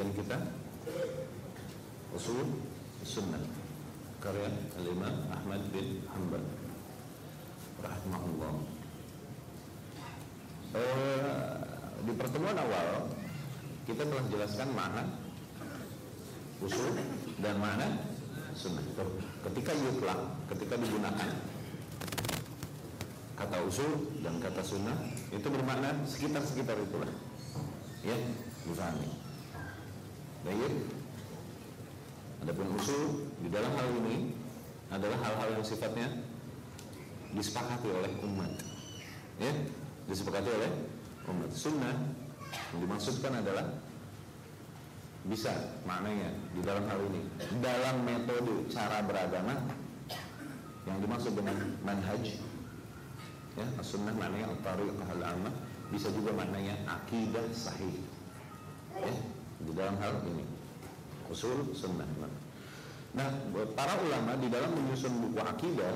kajian kita Usul Sunnah karya Al-Imam Ahmad bin Hanbal rahimahullah. Eh, di pertemuan awal kita telah jelaskan makna usul dan makna sunnah. Ketika yutlak, ketika digunakan kata usul dan kata sunnah itu bermakna sekitar-sekitar itulah. Ya, difahami. Baik. Adapun usul di dalam hal ini adalah hal-hal yang sifatnya disepakati oleh umat. Ya, disepakati oleh umat. Sunnah yang dimaksudkan adalah bisa maknanya di dalam hal ini dalam metode cara beragama yang dimaksud dengan manhaj ya sunnah maknanya al-tariqah al-ammah bisa juga maknanya akidah sahih ya di dalam hal ini usul sunnah nah para ulama di dalam menyusun buku akidah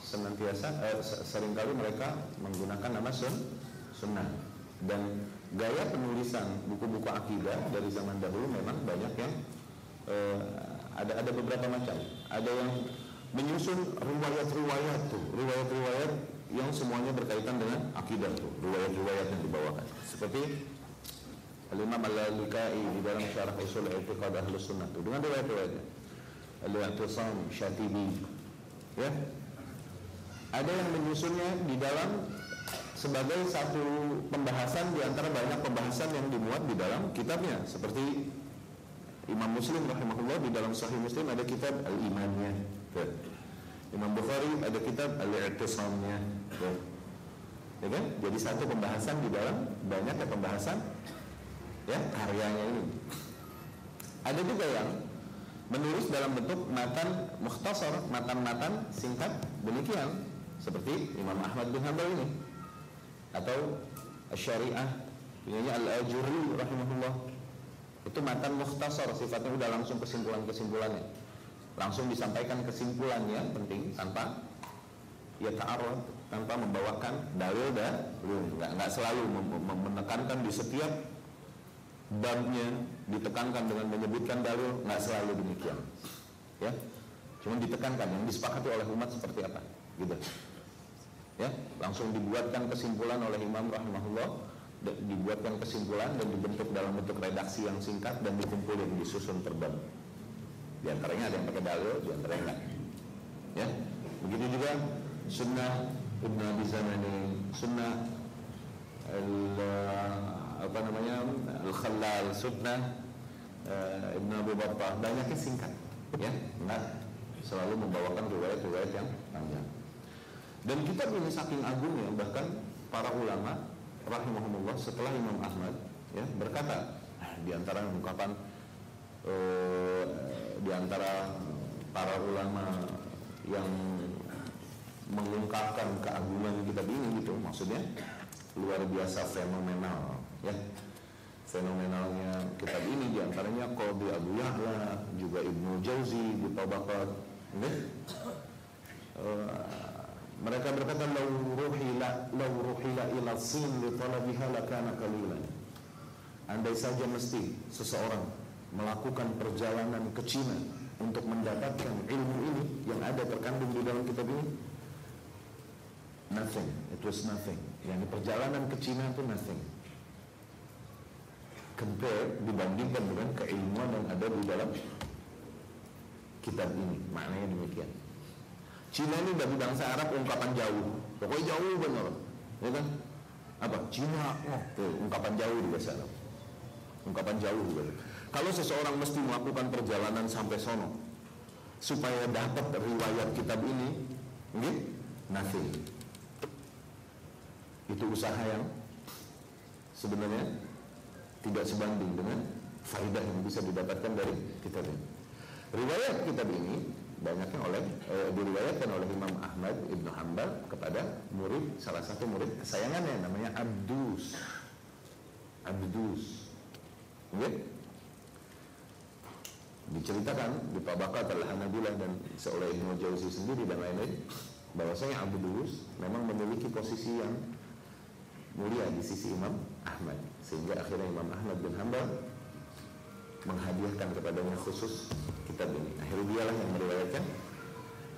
senantiasa eh, sering kali mereka menggunakan nama sun, sunnah dan gaya penulisan buku-buku akidah dari zaman dahulu memang banyak yang eh, ada ada beberapa macam. Ada yang menyusun riwayat-riwayat tuh, riwayat-riwayat yang semuanya berkaitan dengan akidah tuh, riwayat-riwayat yang dibawakan. Seperti Al-Imam Al-Lukai di dalam syarah usul i'tiqad ahlus sunnah tuh dengan riwayat-riwayatnya. Al-I'tisam Syatibi. Ya. Ada yang menyusunnya di dalam sebagai satu pembahasan di antara banyak pembahasan yang dimuat di dalam kitabnya. Seperti Imam Muslim rahimahullah di dalam Sahih Muslim ada kitab Al-Imannya. Imam Bukhari ada kitab Al-I'tisamnya. Ya. Kan? Jadi satu pembahasan di dalam banyaknya pembahasan ya karyanya ini. Ada juga yang menulis dalam bentuk matan mukhtasar matan-matan singkat demikian seperti Imam Ahmad bin Hanbal ini atau syariah punyanya Al-Ajuri rahimahullah. Itu matan mukhtasar sifatnya udah langsung kesimpulan-kesimpulannya langsung disampaikan kesimpulannya penting tanpa ya ta'arud tanpa membawakan dalil dan nggak nggak selalu menekankan di setiap babnya ditekankan dengan menyebutkan dalil nggak selalu demikian. Ya? Cuma ditekankan yang disepakati oleh umat seperti apa? Gitu. Ya? Langsung dibuatkan kesimpulan oleh Imam rahimahullah dibuatkan kesimpulan dan dibentuk dalam bentuk redaksi yang singkat dan dikumpulin disusun per bab di antaranya ada yang pakai dalil di antaranya ya? Begitu juga sunnah Ibn Abi Zamani sunnah apa namanya al Khalal sunnah uh, Ibn Abu Battah. Banyaknya singkat ya. Enggak selalu membawakan riwayat-riwayat yang panjang. Dan kitab ini saking agungnya bahkan para ulama rahimahumullah setelah Imam Ahmad ya berkata ah, di antara ungkapan eh, di antara para ulama yang mengungkapkan keagungan kitab ini gitu maksudnya luar biasa fenomenal ya fenomenalnya kitab ini di antaranya Qadi Abu Yahla juga Ibnu Jauzi di Tabaqat ya? uh, mereka berkata lau ruhila lau ruhila ila sin li talabiha lakana qalilan. Andai saja mesti seseorang melakukan perjalanan ke Cina untuk mendapatkan ilmu ini yang ada terkandung di dalam kitab ini nothing it was nothing yang perjalanan ke Cina itu nothing compare dibandingkan dengan keilmuan yang ada di dalam kitab ini maknanya demikian Cina ini bagi bangsa Arab ungkapan jauh. Pokoknya jauh benar. Ya kan? Apa? Cina. Oh, tuh, ungkapan jauh di bahasa Arab. Ungkapan jauh juga. Kalau seseorang mesti melakukan perjalanan sampai sono supaya dapat riwayat kitab ini, gitu? nothing. Itu usaha yang sebenarnya tidak sebanding dengan faidah yang bisa didapatkan dari kitab ini. Riwayat kitab ini banyaknya oleh e, diriwayatkan oleh Imam Ahmad Ibnu Hambal kepada murid salah satu murid kesayangannya namanya Abdus Abdus okay? diceritakan di Tabaqat al-Hanabilah dan seoleh Ibnu Jauzi sendiri dan lain-lain bahwasanya Abdus memang memiliki posisi yang mulia di sisi Imam Ahmad. Sehingga akhirnya Imam Ahmad bin Hambal menghadiahkan kepadanya khusus kitab ini. Akhirnya dialah yang meriwayatkan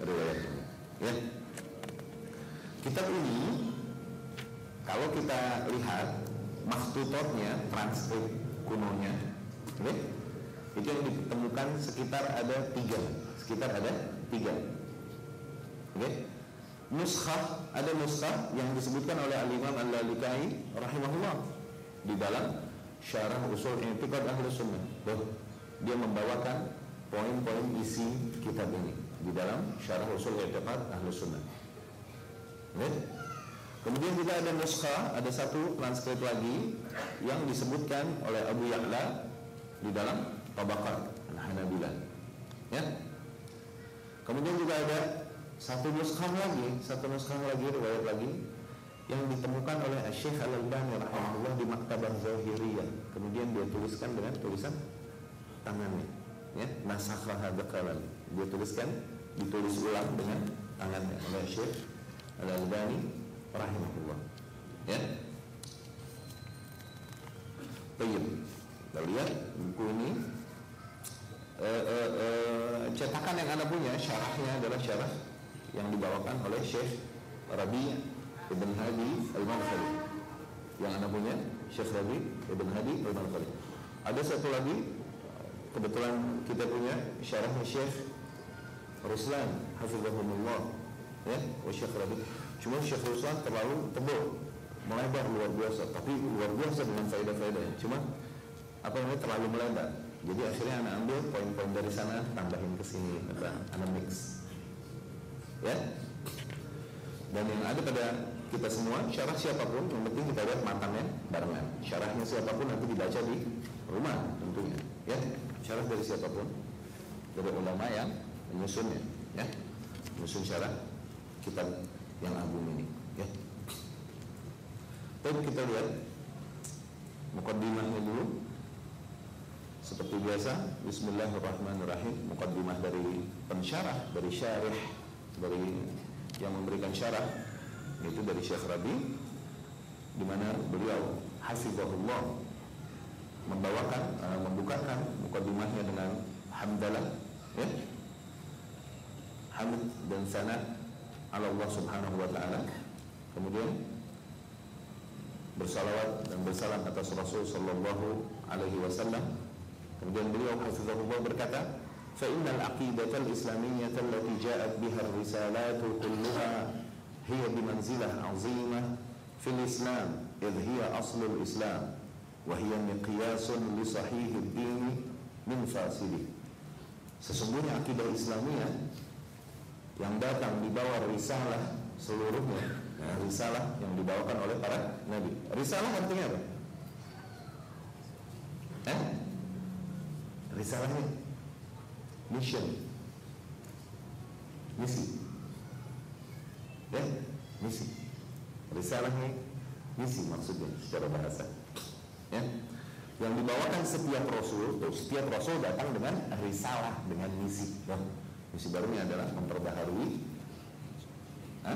riwayat ini ya. Kitab ini kalau kita lihat makhtutotnya transkrip kunonya ya, itu yang ditemukan sekitar ada tiga. Sekitar ada tiga. Oke Nuskhah ada nuskhah yang disebutkan oleh Al-Imam Al-Lalikai rahimahullah di dalam syarah usul i'tiqad ahli sunnah. Tuh, dia membawakan poin-poin isi kitab ini di dalam syarah usul i'tiqad ahli sunnah. Okay? Kemudian juga ada nuskhah, ada satu transkrip lagi yang disebutkan oleh Abu Ya'la di dalam Tabaqat Al-Hanabilah. Ya. Kemudian juga ada satu nuskah lagi, satu nuskah lagi, riwayat lagi yang ditemukan oleh Syekh Al-Albani rahimahullah di Maktabah Zahiriyah. Kemudian dia tuliskan dengan tulisan tangannya, ya, nasakha hadakalan. Dia tuliskan, ditulis ulang dengan tangannya oleh Syekh Al-Albani rahimahullah. Ya. Baik. Kita lihat buku ini uh, uh, uh, cetakan yang anda punya syarahnya adalah syarah yang dibawakan oleh Syekh Rabi Ibn Hadi Al-Manfali yang anda punya Syekh Rabi Ibn Hadi Al-Manfali ada satu lagi kebetulan kita punya syarahnya Syekh Ruslan Hafizahumullah ya oh Syekh Rabi. Cuma Syekh Ruslan terlalu tebal melebar luar biasa. Tapi luar biasa dengan faedah-faedah cuma apa namanya terlalu melebar. Jadi akhirnya anak ambil poin-poin dari sana tambahin ke sini anak mix ya? Dan yang ada pada kita semua syarah siapa pun yang penting kita lihat matangnya barengan. Syarahnya siapa pun nanti dibaca di rumah tentunya ya. Syarah dari siapa pun dari ulama yang menyusunnya ya. Menyusun syarah kitab yang agung ini ya. Baik kita lihat mukaddimahnya dulu. Seperti biasa Bismillahirrahmanirrahim. Mukaddimah dari pensyarah dari syarih dari yang memberikan syarah itu dari Syekh Rabi di mana beliau hafizahullah membawakan uh, membukakan mukadimahnya dengan hamdalah ya. Hamd dan sana ala Allah Subhanahu wa taala. Kemudian bersalawat dan bersalam atas Rasul sallallahu alaihi wasallam. Kemudian beliau hafizahullah berkata fa innal aqidatal islamiyyata allati ja'at biha risalatu kulluha هي بمنزلة عظيمة في الإسلام إذ هي أصل الإسلام وهي مقياس لصحيح الدين من فاسده Sesungguhnya akidah Islamiyah yang datang di bawah risalah seluruhnya, nah, risalah yang dibawakan oleh para nabi. Risalah artinya apa? Eh? Risalahnya mission misi ya misi risalahnya misi maksudnya secara bahasa ya yang dibawakan setiap rasul tuh setiap rasul datang dengan risalah dengan misi ya. misi barunya adalah memperbaharui ha?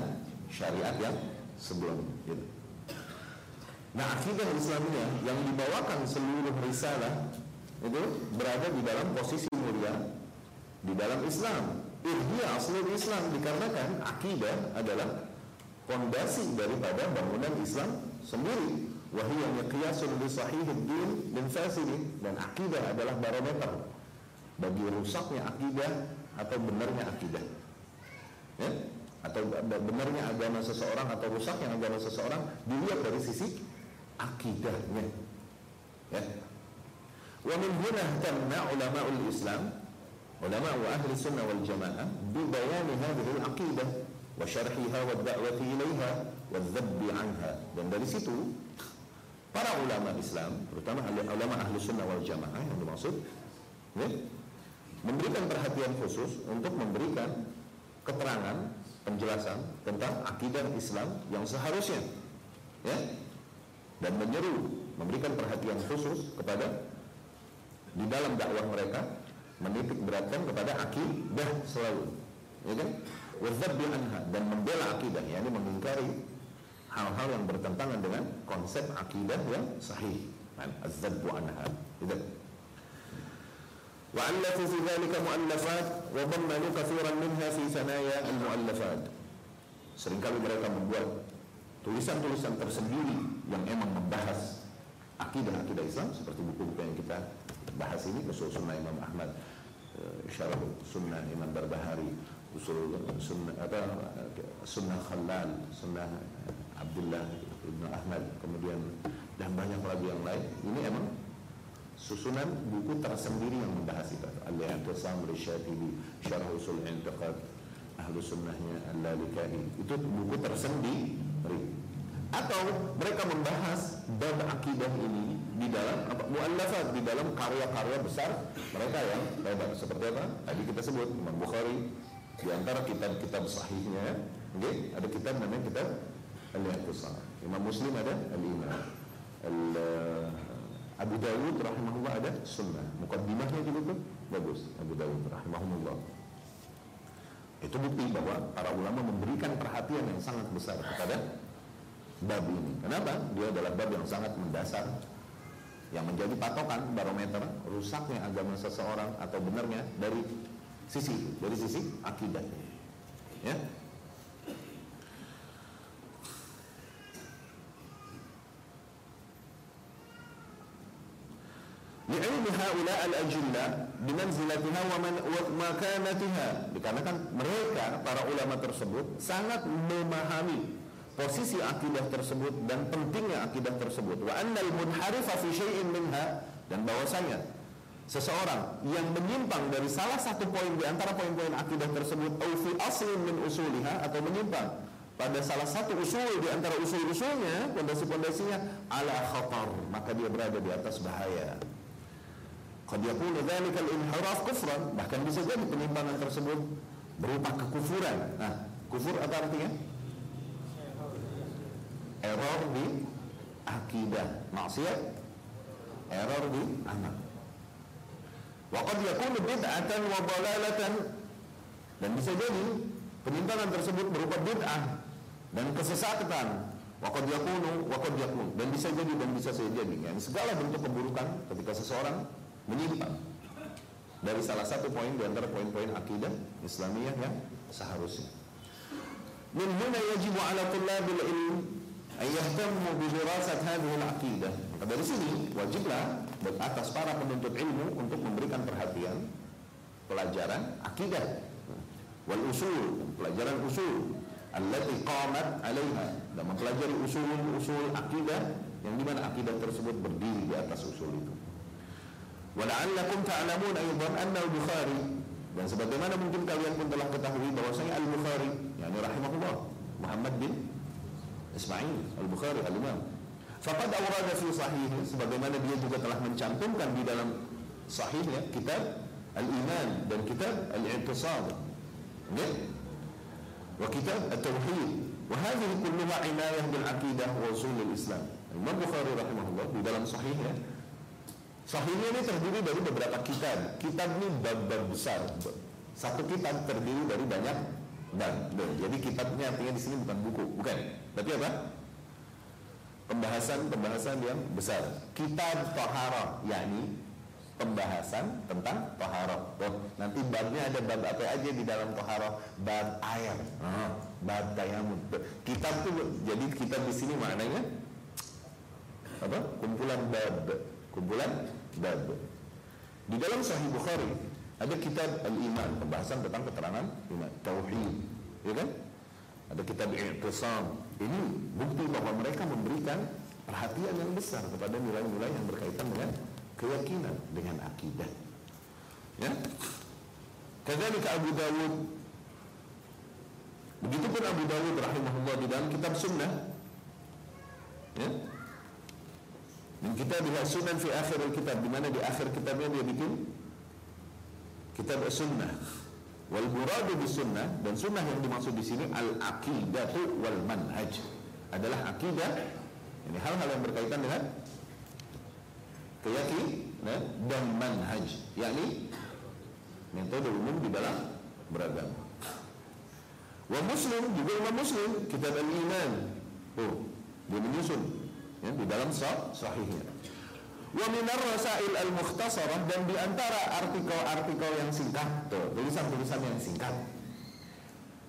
syariat yang sebelum gitu. Nah akidah Islamnya yang dibawakan seluruh risalah itu berada di dalam posisi mulia di dalam Islam. Ihya asli Islam dikarenakan akidah adalah fondasi daripada bangunan Islam sendiri. Wahiyya miqyasun li sahihid din fasidi dan akidah adalah barometer bagi rusaknya akidah atau benarnya akidah. Ya? Atau benarnya agama seseorang atau rusaknya agama seseorang dilihat dari sisi akidahnya. Ya. Wa min huna Islam ulama أهل ahli sunnah wal jamaah العقيدة وشرحها والدعوة إليها والذب عنها wa dan dari situ para ulama Islam terutama ulama ahli sunnah wal jamaah yang dimaksud ya, memberikan perhatian khusus untuk memberikan keterangan penjelasan tentang akidah Islam yang seharusnya ya dan menyeru memberikan perhatian khusus kepada di dalam dakwah mereka menitik beratkan kepada akidah selalu ya kan wadzabbi anha dan membela akidah yakni mengingkari hal-hal yang bertentangan dengan konsep akidah yang sahih. Az-zabbu anha. Itu. وألفوا في ذلك مؤلفات وضمنوا كثيرا منها في ثنايا المؤلفات seringkali mereka membuat tulisan-tulisan tersendiri yang emang membahas akidah-akidah Islam seperti buku-buku yang kita bahas ini usul sunnah Imam Ahmad. Syarah sunnah Imam Barbahari. Usul sunnah apa sunnah Khalal sunnah Abdullah Ibn Ahmad. Kemudian dan banyak lagi yang lain. Ini emang susunan buku tersendiri yang membahas itu. Al-I'tisam Risyatibi Syarah Usul Intiqad Ahlu Sunnahnya Al-Lalikai itu buku tersendiri. Atau mereka membahas bab akidah ini di dalam apa muallafat di dalam karya-karya besar mereka yang lebar. Seperti apa? Tadi kita sebut Imam Bukhari di antara kitab-kitab sahihnya okay? ada kitab namanya kitab Al-I'tisam Imam Muslim ada Al-Iman Al Abu Dawud rahimahullah ada sunnah. Mukaddimahnya juga tuh bagus Abu Dawud rahimahullah itu bukti bahwa para ulama memberikan perhatian yang sangat besar kepada bab ini. Kenapa? dia adalah bab yang sangat mendasar yang menjadi patokan barometer rusaknya agama seseorang atau benarnya dari sisi dari sisi akidah ya لعلم هؤلاء الأجلة بمنزلتها ومكانتها dikarenakan mereka para ulama tersebut sangat memahami posisi akidah tersebut dan pentingnya akidah tersebut wa annal munharifa fi syai'in minha dan bahwasanya seseorang yang menyimpang dari salah satu poin di antara poin-poin akidah tersebut au fi aslin min usuliha atau menyimpang pada salah satu usul di antara usul-usulnya pondasi-pondasinya ala khatar maka dia berada di atas bahaya Qad yakunu dzalikal inhiraf kufran, bahkan bisa jadi penyimpangan tersebut berupa kekufuran. Nah, kufur apa artinya? Error di akidah, maksiat, error di amal. Wa qad yakunu bid'atan wa dalalatan. Dan bisa jadi penyimpangan tersebut berupa bid'ah dan kesesatan. Wa qad yakunu wa qad yakun. Dan bisa jadi dan bisa saja jadi segala bentuk keburukan ketika seseorang menyimpang dari salah satu poin di antara poin-poin akidah Islamiyah yang seharusnya. Min huna yajibu ala tullabil ilm an yahtammu bi dirasat hadhihi al-aqidah. Maka dari sini wajiblah atas para penuntut ilmu untuk memberikan perhatian pelajaran akidah wal usul, pelajaran usul allati qamat 'alaiha dan mempelajari usul-usul akidah yang di mana akidah tersebut berdiri di atas usul itu. Wala'allakum ta'lamun aydan anna al-Bukhari dan sebagaimana mungkin kalian pun telah ketahui bahwasanya Al-Bukhari yakni rahimahullah Muhammad bin Ismail Al-Bukhari al-Imam faqad awrada fi sahih sebagaimana dia juga telah mencantumkan di dalam sahihnya kitab Al-Iman dan kitab Al-I'tisam okay? wa kitab At-Tauhid wa hadhihi kulluha inayah bil aqidah wa usul al-Islam Imam Bukhari rahimahullah di dalam sahihnya Sahihnya ini terdiri dari beberapa kitab. Kitab ini bab-bab besar. Satu kitab terdiri dari banyak bab. Jadi kitabnya artinya di sini bukan buku, bukan. Tapi apa? Pembahasan-pembahasan yang besar. Kitab Tohara, yakni pembahasan tentang Tohara. Oh, nanti babnya ada bab apa aja di dalam Tohara? Bab air, oh, bab tayamum. Kitab itu jadi kitab di sini maknanya apa? Kumpulan bab kumpulan bab. Di dalam Sahih Bukhari ada kitab Al-Iman, pembahasan tentang keterangan iman, tauhid, ya kan? Ada kitab I'tisam. Ini bukti bahwa mereka memberikan perhatian yang besar kepada nilai-nilai yang berkaitan dengan keyakinan, dengan akidah. Ya. Kadzalika Abu Dawud Begitupun Abu Dawud rahimahullah di dalam kitab sunnah ya, dan kita lihat sunan fi akhir kitab di mana di akhir kitabnya dia bikin kitab sunnah. Wal muradu bis dan sunnah yang dimaksud di sini al aqidatu wal manhaj adalah akidah ini hal-hal yang berkaitan dengan keyakinan dan manhaj yakni metode umum di dalam beragama. Wa muslim juga imam muslim kitab al-iman Oh, dia menyusun ya, di dalam sah sahihnya. Wa minar rasail al mukhtasarah dan di antara artikel-artikel yang singkat, tuh, tulisan-tulisan yang singkat.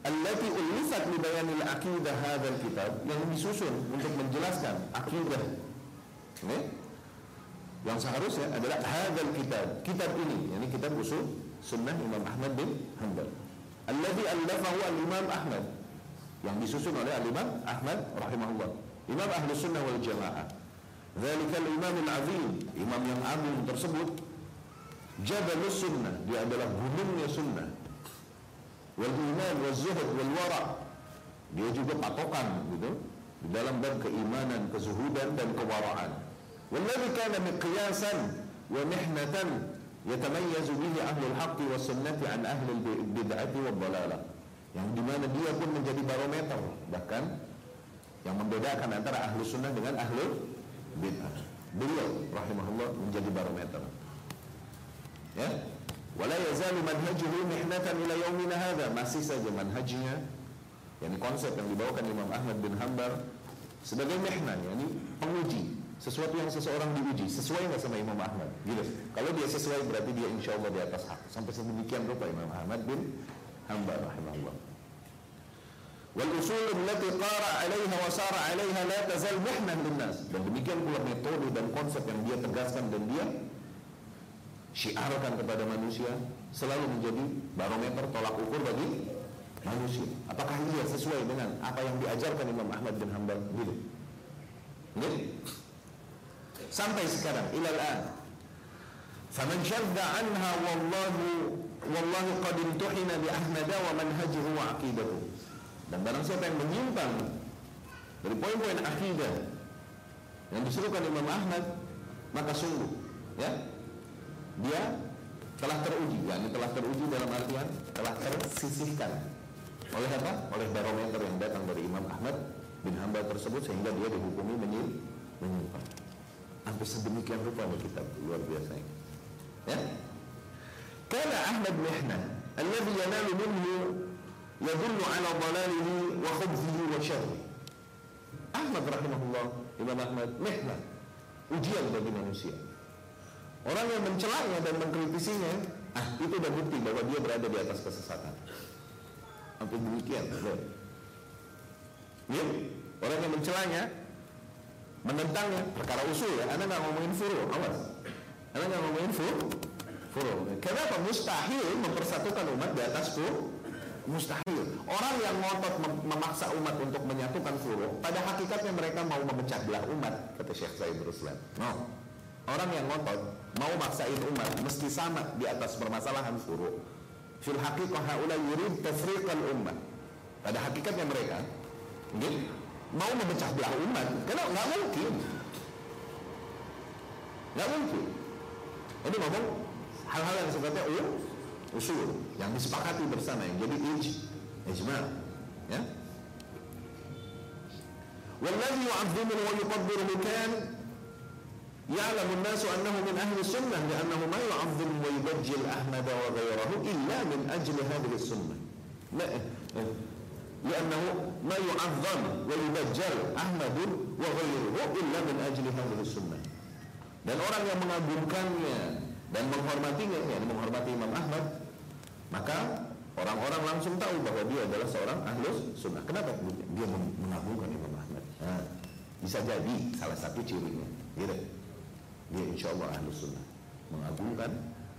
Allati ulifat li bayanil aqidah hadzal kitab yang disusun untuk menjelaskan akidah. Ini yang seharusnya adalah hadzal kitab. Kitab ini, yakni kitab usul sunnah Imam Ahmad bin Hanbal. Alladhi allafahu al-Imam Ahmad yang disusun oleh al-Imam Ahmad rahimahullah. Imam Ahlu Sunnah wal Jamaah. Zalikal Imam al-Azim, imam yang agung tersebut Jabalus Sunnah, dia adalah gunungnya sunnah. Wal iman wal zuhud wal wara. Dia juga patokan gitu di dalam bab keimanan, kezuhudan dan kewaraan. Walladhi kana miqyasan wa mihnatan yatamayyazu bihi ahlul haqqi was sunnati an ahlil bid'ati wad dhalalah yang di mana dia pun menjadi barometer bahkan yang membedakan antara ahlu sunnah dengan ahlu bid'ah beliau rahimahullah menjadi barometer. Ya? Wala yazalu manhajuhu mihnatan ila yaumina hadha. Masih saja manhajnya yang konsep yang dibawakan Imam Ahmad bin Hanbal sebagai mihnan yakni penguji. Sesuatu yang seseorang diuji sesuai nggak sama Imam Ahmad? Gitu. Kalau dia sesuai berarti dia insya Allah di atas hak. Sampai sedemikian rupa Imam Ahmad bin hamba rahimahullah wal usul allati qara 'alaiha wa sara 'alaiha la tazal muhnan linnas dan demikian pula metode dan konsep yang dia tegaskan dan dia syiarkan kepada manusia selalu menjadi barometer tolak ukur bagi manusia. Apakah ia sesuai dengan apa yang diajarkan Imam Ahmad bin Hanbal? Gitu gitu sampai sekarang ilal an faman syadda anha wallahu wallahu qad imtuhina bi ahmada wa manhajihi wa aqidatuhu dan barang siapa yang menyimpang dari poin-poin akidah yang diserukan Imam Ahmad, maka sungguh ya dia telah teruji, yakni telah teruji dalam artian telah tersisihkan oleh apa? Oleh barometer yang datang dari Imam Ahmad bin Hambal tersebut sehingga dia dihukumi menyimpang. hampir sedemikian rupa nih kita luar biasa. Ya. Karena Ahmad Mihna, Hanbal, alladhi yanalu minhu yadullu ala dalalihi wa khubzihi wa syarri Ahmad rahimahullah Imam Ahmad mehna ujian bagi manusia. Orang yang mencelanya dan mengkritisinya ah itu udah bukti bahwa dia berada di atas kesesatan. Sampai demikian? Ya orang yang mencelanya menentangnya perkara usul ya anda nggak ngomongin furu awas. Anda nggak ngomongin furu furu. Kenapa mustahil mempersatukan umat di atas furu Mustahil. Orang yang ngotot memaksa umat untuk menyatukan furu, pada hakikatnya mereka mau memecah belah umat, kata Syekh Said Ruslan. No. Orang yang ngotot mau maksain umat mesti sama di atas permasalahan furu. Fil haqiqah haula yurid tafriqal ummah. Pada hakikatnya mereka mau memecah belah umat, karena nggak mungkin. Nggak mungkin. Ini ngomong hal-hal yang sifatnya usul yang disepakati bersama yang jadi ij ijma ya والذي يعظمه ويقدره كان يعلم الناس أنه من أهل السنة لأنه ما يعظم ويبجل أحمد وغيره إلا من أجل هذه السنة ما لأنه ما يعظم ويبجل أحمد وغيره إلا من أجل هذه السنة dan orang yang mengagumkannya dan menghormatinya, ya, menghormati Imam Ahmad, maka orang-orang langsung tahu bahwa dia adalah seorang ahlus sunnah. Kenapa? Dia mengagumkan Imam Ahmad. Nah, bisa jadi salah satu cirinya. Gitu. Dia insya Allah ahlus sunnah. Mengagumkan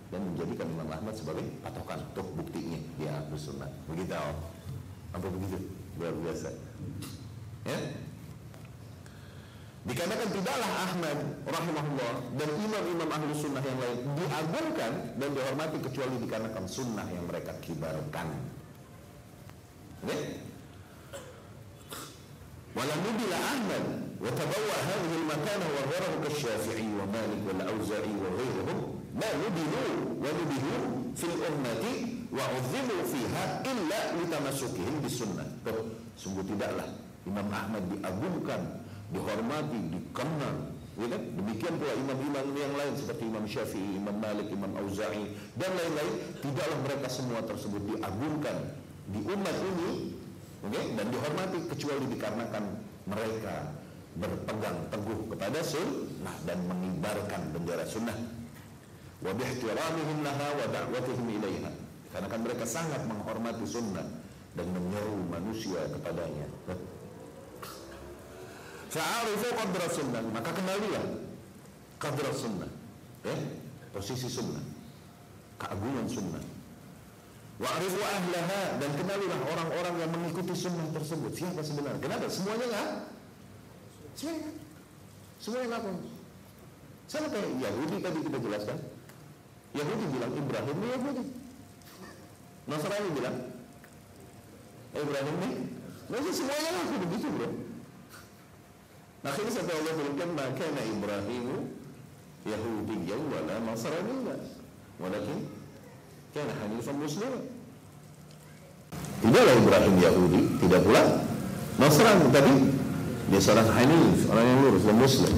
dan menjadikan Imam Ahmad sebagai patokan untuk buktinya dia ahlus sunnah. Begitu. Apa begitu? Luar biasa. Ya? Dikarenakan tidaklah Ahmad rahimahullah dan imam-imam ahlu sunnah yang lain diagungkan dan dihormati kecuali dikarenakan sunnah yang mereka kibarkan. Okay? ولم نبل أحمد وتبوأ هذه المكانة وغيره كالشافعي ومالك والأوزاعي وغيرهم ما نبلوا ونبلوا في الأمة وعظموا فيها إلا لتمسكهم بالسنة. Sungguh tidaklah Imam Ahmad diagungkan dihormati, dikenal. Ya kan? Demikian pula imam-imam yang lain seperti Imam Syafi'i, Imam Malik, Imam Auza'i dan lain-lain. Tidaklah mereka semua tersebut diagungkan di umat ini okay? dan dihormati kecuali dikarenakan mereka berpegang teguh kepada sunnah dan mengibarkan bendera sunnah wa bihtiramihim laha wa da'watihim ilaiha karena kan mereka sangat menghormati sunnah dan menyeru manusia kepadanya fa'arifu qadra sunnah. Maka kenalilah qadra sunnah. Ya posisi sunnah. Keagungan sunnah. Wa'arifu ahlaha. Dan kenalilah orang-orang yang mengikuti sunnah tersebut. Siapa sebenarnya? Kenapa? Semuanya enggak? Semuanya semuanya ngaku sama kayak Yahudi tadi kita jelaskan? Yahudi bilang Ibrahim ini Yahudi Nasrani bilang Ibrahim ini Masih semuanya ngaku begitu bro Ini sampai Allah berikan maka na Ibrahimu Yahudiyya wala Nasraniyya walakin kana hanifan muslim tidaklah Ibrahim Yahudi tidak pula Nasrani tadi dia seorang hanif orang yang lurus dan muslim.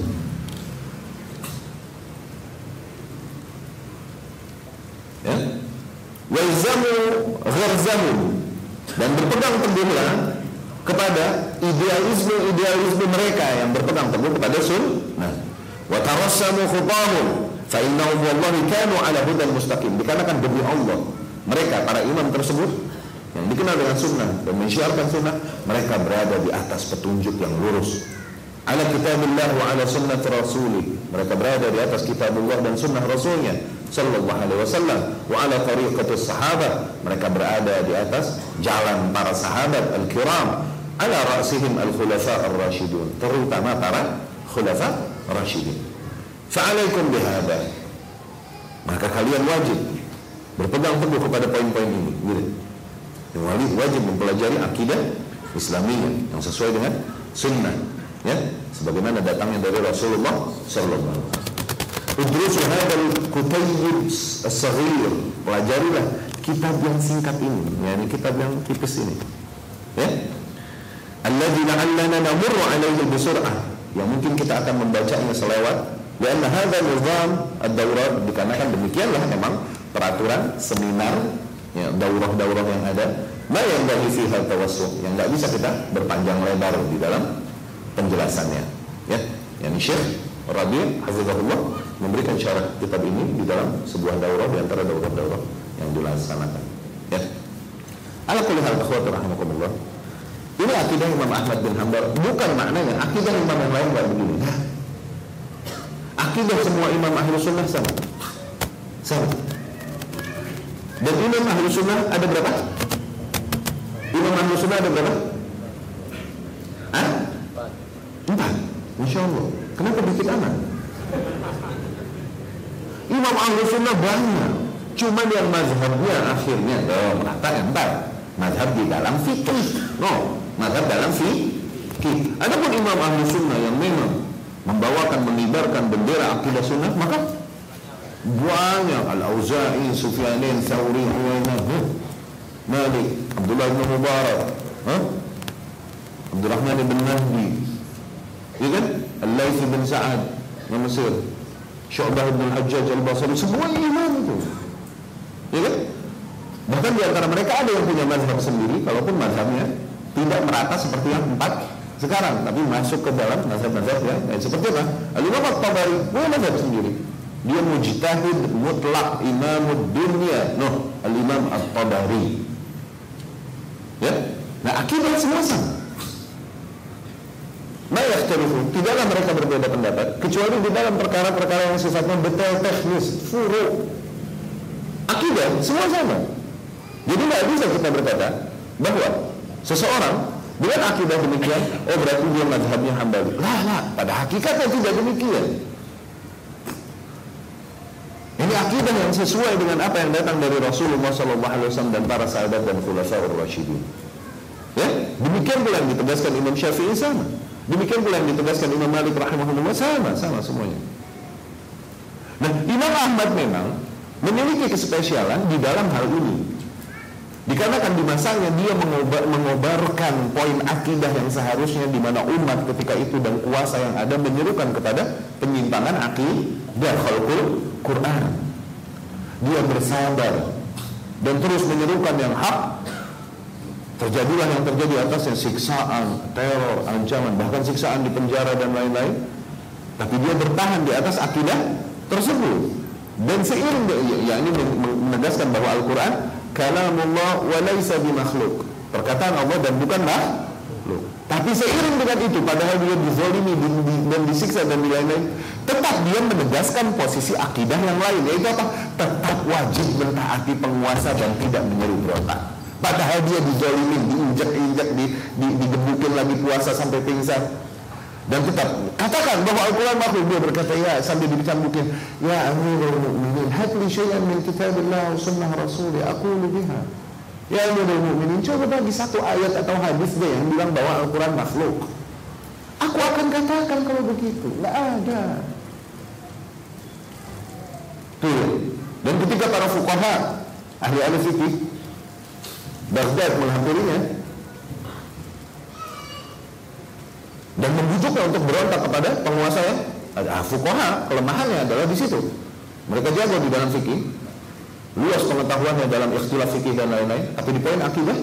Ya? Walzamu gharzamu. Dan berpegang teguhlah kepada idealisme-idealisme mereka yang berpegang teguh kepada sunnah. Wa tarassamu khutahum fa innahum wallahi kanu ala hudan mustaqim. Dikarenakan demi Allah mereka para imam tersebut yang dikenal dengan sunnah dan sunnah mereka berada di atas petunjuk yang lurus. Ala kitabillah wa ala sunnah rasuli. Mereka berada di atas kitabullah dan sunnah rasulnya sallallahu alaihi wasallam. Wa ala tariqatis sahabat mereka berada di atas jalan para sahabat al-kiram ala ra'sihim al-khulafa ar-rasyidun terutama para khulafa rasyidin fa'alaikum bihada maka kalian wajib berpegang teguh kepada poin-poin ini. Gitu. wajib mempelajari akidah Islamiyah yang sesuai dengan sunnah ya. Sebagaimana datangnya dari Rasulullah sallallahu alaihi wasallam. As-saghir. Pelajarilah kitab yang singkat ini yakni kitab yang tipis ini ya alladzi la'allana namurru alaihi bisur'ah. Yang mungkin kita akan membacanya selewat. Karena hadha nizam ad-daurat dikarenakan demikianlah memang peraturan seminar ya daurah-daurah yang ada. Ma yang dari fiha tawassu yang enggak bisa kita berpanjang lebar di dalam penjelasannya ya. Yang Syekh Rabi' Hafizahullah memberikan syarat kitab ini di dalam sebuah daurah di antara daurah-daurah yang dilaksanakan ya. Ala kulli hal akhwat rahimakumullah ini akidah Imam Ahmad bin Hanbal. Bukan maknanya akidah imam yang lain enggak begini. Nah, akidah semua imam ahli sunnah sama? Sama. Dan imam ahli sunnah ada berapa? imam ahli sunnah ada berapa? Hah? empat. Insya Allah. Kenapa dikit amat? imam ahli sunnah banyak. Cuman yang mazhabnya akhirnya oh, mengatakan empat mazhab di dalam fikih. No mazhab dalam fikih adapun imam ahli sunnah yang memang membawakan mengibarkan bendera akidah sunnah maka banyak Al-Auza'i, Sufyanin, Thawri, Uwainah, Malik, Abdullah bin Mubarak, huh? Abdurrahman bin Mahdi, ya kan? Al-Layth bin Sa'ad, yang Mesir, Syu'bah bin Al-Hajjaj Al-Basri, semua imam itu. Ya kan? Bahkan di antara mereka ada yang punya mazhab sendiri, kalaupun mazhabnya tidak merata seperti yang empat sekarang, tapi masuk ke dalam mazhab-mazhab yang lain. Seperti apa? Al-Imam At-Tabari punya mazhab sendiri. Dia mujtahid mutlak imam dunia. Noh, Al-Imam At-Tabari. Ya? Nah, akibat semua sama. Nah, Tidaklah mereka berbeda pendapat kecuali di dalam perkara-perkara yang sifatnya detail teknis, furu. Akidah semua sama. Jadi tidak bisa kita berkata bahwa seseorang dengan akidah demikian, oh berarti dia mazhabnya hambali. Lah, lah, pada hakikatnya tidak demikian. Ini akidah yang sesuai dengan apa yang datang dari Rasulullah SAW dan para sahabat dan khulafaur rasyidin. Ya, demikian pula yang ditegaskan Imam Syafi'i sama. Demikian pula yang ditegaskan Imam Malik rahimahullah sama, sama semuanya. Nah, Imam Ahmad memang memiliki kespesialan di dalam hal ini. Dikarenakan di masanya dia mengobar, mengobarkan poin akidah yang seharusnya di mana umat ketika itu dan kuasa yang ada menyerukan kepada penyimpangan akidah khalqul Quran. Dia bersabar dan terus menyerukan yang hak terjadilah yang terjadi atasnya siksaan, teror, ancaman, bahkan siksaan di penjara dan lain-lain. Tapi dia bertahan di atas akidah tersebut. Dan seiring ya, ya ini menegaskan bahwa Al-Quran kalamullah wa laisa bimakhluk. Perkataan Allah dan bukan makhluk. Tapi seiring dengan itu, padahal dia dizolimi dan disiksa dan lain-lain, tetap dia menegaskan posisi akidah yang lain, yaitu apa? Tetap wajib mentaati penguasa dan tidak menyeru berontak. Padahal dia dizolimi, diinjak-injak, di, di, digebukin lagi puasa sampai pingsan. Dan tetap katakan bahwa Al-Quran makhluk dia berkata ya sambil dicambukin ya Amirul Mukminin hatli syai'an min kitabillah sunnah rasul aku biha. Ya Amirul Mukminin coba bagi satu ayat atau hadis deh yang bilang bahwa Al-Quran makhluk. Aku akan katakan kalau begitu. Nggak ada. Tuh dan ketika para fuqaha ahli-ahli fikih Baghdad menghampirinya dan membujuknya untuk berontak kepada penguasa yang ah, fukoha kelemahannya adalah di situ. Mereka jago di dalam fikih. Luas pengetahuannya dalam ikhtilaf fikih dan lain-lain. Tapi di poin akidah